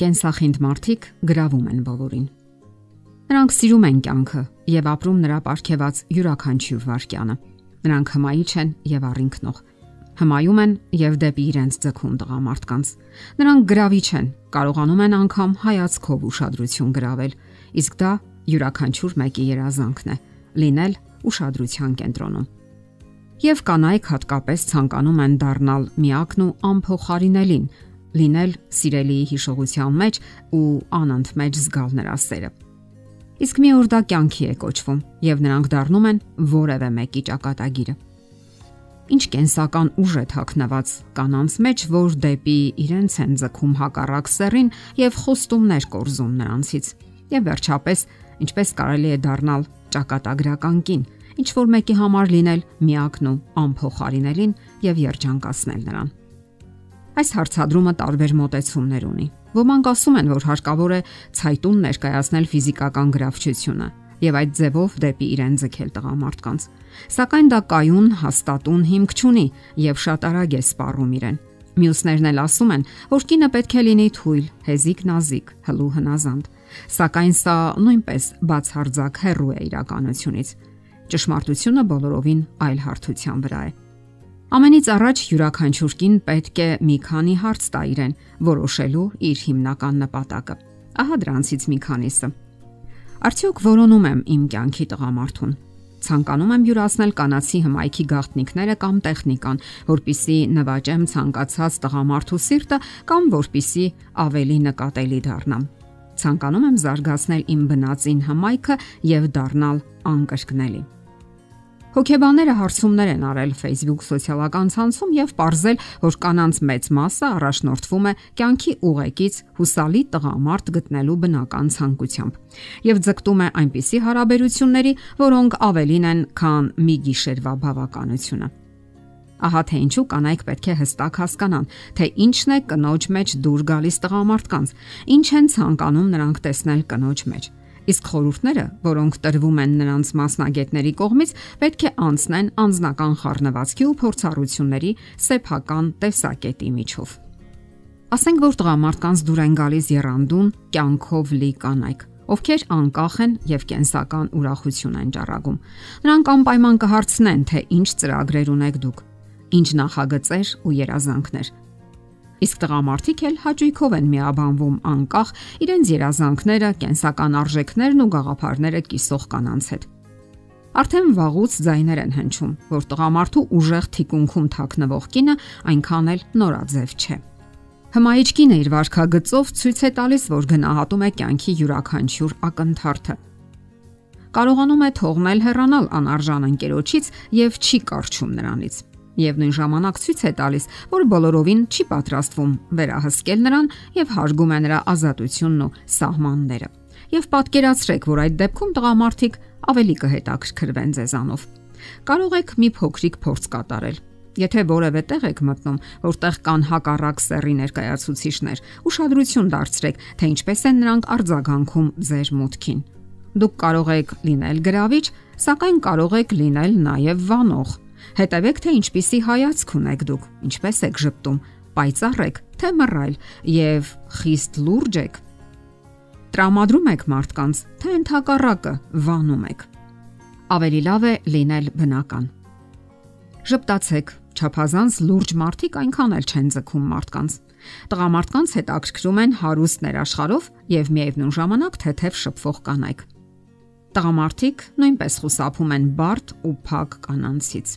Կենսախինդ մարդիկ գրավում են բոլորին։ Նրանք սիրում են կյանքը եւ ապրում նրա ապարքեված յուրաքանչյուր վարքյանը։ Նրանք հմայիչ են եւ առինքնող։ Հմայում են եւ դեպի իրենց ձգում տղամարդկանց։ Նրանք գրավիչ են, կարողանում են անգամ հայացքով ուշադրություն գրավել, իսկ դա յուրաքանչյուր մեկի երազանքն է՝ լինել ուշադրության կենտրոնում։ Եվ կանայք հատկապես ցանկանում են դառնալ միակն ու անփոխարինելին, լինել սիրելիի հիշողության մեջ ու անընդմեջ զգալ նրա սերը։ Իսկ մի օր դա կյանքի է կոչվում եւ նրանք դառնում են որևէ մեկի ճակատագիրը։ Ինչ կենսական ուժ է թաքնված կանանց մեջ, որ դեպի իրենց են ձգում հակառակ սերին եւ խոստումներ կորզում նրանցից։ Եվ վերջապես, ինչպես կարելի է դառնալ ճակատագրական կին, ինչ որ մեկի համար լինել միակն ու անփոխարինելին եւ երջանկացնել նրան։ Այս հարցադրումը տարբեր մոտեցումներ ունի։ Ոմանք ասում են, որ հարկավոր է ցայտուն ներկայացնել ֆիզիկական գրավչությունը եւ այդ ձևով դեպի իրեն ձգել տղամարդկանց։ Սակայն դա կայուն, հաստատուն հիմք չունի եւ շատ արագ է սպառում իրեն։ Մյուսներն էլ ասում են, որ կինը պետք է լինի թույլ, հեզիկ նազիկ, հլու հնազանդ։ Սակայն սա նույնպես բացարձակ հեռու է իրականությունից։ Ճշմարտությունը բոլորովին այլ հարթության վրա է։ Ամենից առաջ յուրաքանչյուր կին պետք է մի քանի հարց տա իրեն, որոշելու իր հիմնական նպատակը։ Ահա դրանցից մի քանիսը։ Արդյոք որոնում եմ իմ կյանքի տղամարդուն։ Ցանկանում եմ յուրացնել կանացի հմայքի գաղտնիքները կամ տեխնիկան, որpիսի նվաճեմ ցանկացած տղամարդու սիրտը կամ որpիսի ավելի նկատելի դառնամ։ Ցանկանում եմ զարգացնել իմ բնածին հմայքը եւ դառնալ անկրկնելի։ Հոգեբանները հարցումներ են արել Facebook սոցիալական ցանցում եւ ողրզել, որ կանանց մեծ մասը առաջնորդվում է կյանքի ուղեկից հուսալի տղամարդ գտնելու բնական ցանկությամբ եւ ձգտում է այնպիսի հարաբերությունների, որոնք ավելին են, քան մի գիշերվա բավականությունը։ Ահա թե ինչու կանայք պետք է հստակ հասկանան, թե ինչն է կնոջ մեջ դուր գալիս տղամարդկանց, ինչ են ցանկանում նրանք տեսնել կնոջ մեջ Իսկ խորհուրդները, որոնք տրվում են նրանց մասնագետների կողմից, պետք է անցնեն անznական խառնվածքի ու փորձառությունների սեփական տեսակետի միջով։ Ասենք որ տղամարդկանց դուր են գալիս երանդուն կյանքով լի կանայք, ովքեր անկախ են եւ կենսական ուրախություն են ճառագում։ Նրանք անպայման կհարցնեն, թե ինչ ծրագրեր ունեք դուք, ինչ նախագծեր ու երազանքներ Իսկ տղամարդիկ էլ հաճույքով են միաբանվում անկախ իրենց երազանքները, կենսական արժեքներն ու գաղափարները կիսող կանանց հետ։ Արդեն վաղուց ձայներ են հնչում, որ տղամարդու ուժեղ թիկունքում թաքնվող կինը այնքան էլ նորաձև չէ։ Հմայիչ կինը իր վարքագծով ցույց է տալիս, որ գնահատում է կյանքի յուրաքանչյուր ակնթարթը։ Կարողանում է թողնել հեռանալ անարժան ընկերոջից եւ չի կարճում նրանից եւ նույն ժամանակ ցույց է տալիս, որ բոլորովին չի պատրաստվում վերահսկել նրան եւ հարգում է նրա ազատությունն ու սահմանները։ Եվ պատկերացրեք, որ այդ դեպքում տղամարդիկ ավելի կհետաքրքրվեն ձեզանով։ Կարող եք մի փոքրիկ փորձ կատարել։ Եթե որևէ տեղ եք մտնում, որտեղ կան հակառակ սեռի ներկայացուցիչներ, ուշադրություն դարձրեք, թե ինչպես են նրանք արձագանքում ձեր մուտքին։ Դուք կարող եք լինել գրավիչ, սակայն կարող եք լինել նաև վանող Հետևեք թե ինչպիսի հայացք ունեք դուք, ինչպես եք ճպտում, պայծառ եք թե մռայլ եւ խիստ լուրջ եք։ Տրամադրում եք մարդկանց, թե ընդհակառակը վանում եք։ Ավելի լավ է լինել բնական։ Ժպտացեք, ճափազանց լուրջ մարդիկ այնքան էլ չեն ձգում մարդկանց։ Տղամարդկանց հետ ակրկրում են հարուստ ներաշխարով եւ միևնույն ժամանակ թեթև շփվող կանայք։ Տղամարդիկ նույնպես խուսափում են բարդ ու փակ կանանցից։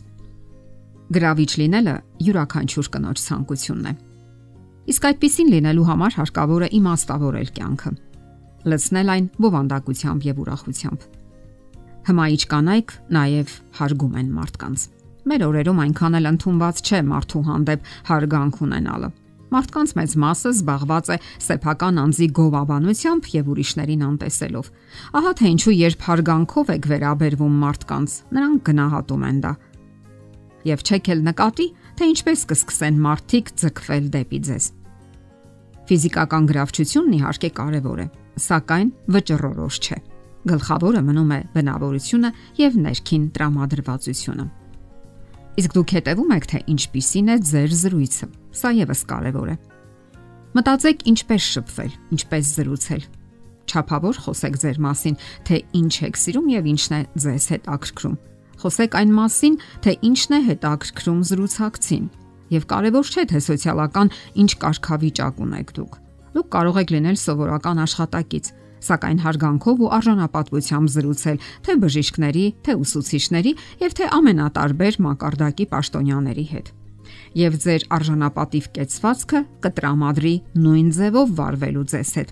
Գրավիչ լինելը յուրաքանչյուր կնոջ ցանկությունն է։ Իսկ այդպեսին լինելու համար հարկավոր է իմաստավորել կյանքը, լցնել այն բովանդակությամբ եւ ուրախությամբ։ Հմայիչ կանայք նաև հարգում են մարդկանց։ Մեր օրերում այնքան էլ ընդունված չէ մարդու հանդեպ հարգանք ունենալը։ Մարդկանց մեծ մասը զբաղված է սեփական անձի գովաբանությամբ եւ ուրիշներին անտեսելով։ Ահա թե ինչու երբ հարգանքով եք վերաբերվում մարդկանց, նրանք գնահատում են դա եւ չեք էլ նկատի, թե ինչպես կսկսեն մարդիկ ձգվել դեպի ձեզ։ Ֆիզիկական գրավչությունն իհարկե կարևոր է, սակայն վճռորոշ չէ։ Գլխավորը մնում է բնավորությունը եւ ներքին տրամադրվածությունը։ Իսկ դուք հետևում եք, թե ինչպիսին է ձեր զրույցը։ Սա եւս կարևոր է։ Մտածեք ինչպես շփվել, ինչպես զրուցել։ Չափավոր խոսեք ձեր մասին, թե ինչ եք սիրում եւ ինչն է ձեզ հետ ակրկրում։ Խոսեք այն մասին, թե ինչն է հետաքրքրում զրուցակցին։ Եվ կարևոր չէ թե սոցիալական ինչ կարգավիճակ ունեք դուք։ Դուք կարող եք լինել սովորական աշխատակից, սակայն հարգանքով ու արժանապատվությամբ զրուցել թե բժիշկների, թե ուսուցիչների եւ թե ամենատարբեր մակարդակի պաշտոնյաների հետ եւ ձեր արժանապատիվ կեցվածքը կտրամադրի նույն ձևով վարվելու ձեզ հետ։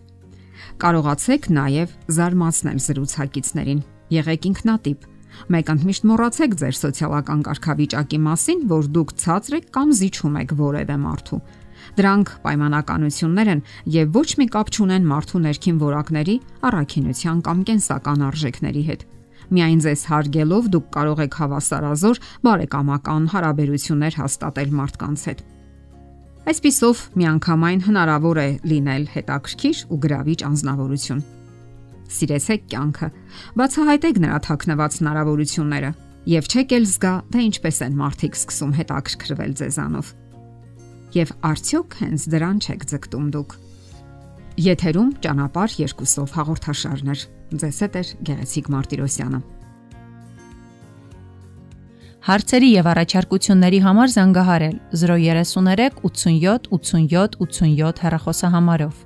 Կարողացեք նաեւ զարմացնել զրուցակիցներին։ Եղեք ինքնատիպ։ Մեկ ընդմիշտ մոռացեք ձեր սոցիալական կարգավիճակի մասին, որ դուք ցածր եք կամ զիջում եք որևէ մարդու։ Դրանք պայմանականություններ են եւ ոչ մի կապ չունեն մարդու ներքին որակների, առաքինության կամ կենսական արժեքների հետ։ Միայն ձեզ հարգելով դուք կարող եք հավասարազոր բարեկամական հարաբերություններ հաստատել մարդկանց հետ։ Այսպիսով միանգամայն հնարավոր է լինել հետաքրքիր ու գրավիչ անznավորություն։ Սիրեցեք կյանքը, բացահայտեք նրա թաքնված հնարավորությունները եւ չեք էլ զգա, թե ինչպես են մարդիկ սկսում հետաքրքրվել ձեզանով։ Եվ արդյոք հենց դրան չեք ձգտում դուք։ Եթերում ճանապարհ երկուսով հաղորդաշարներ։ Ձեզ հետ է Գեղեցիկ Մարտիրոսյանը։ Հարցերի եւ առաջարկությունների համար զանգահարել 033 87 87 87 հեռախոսահամարով։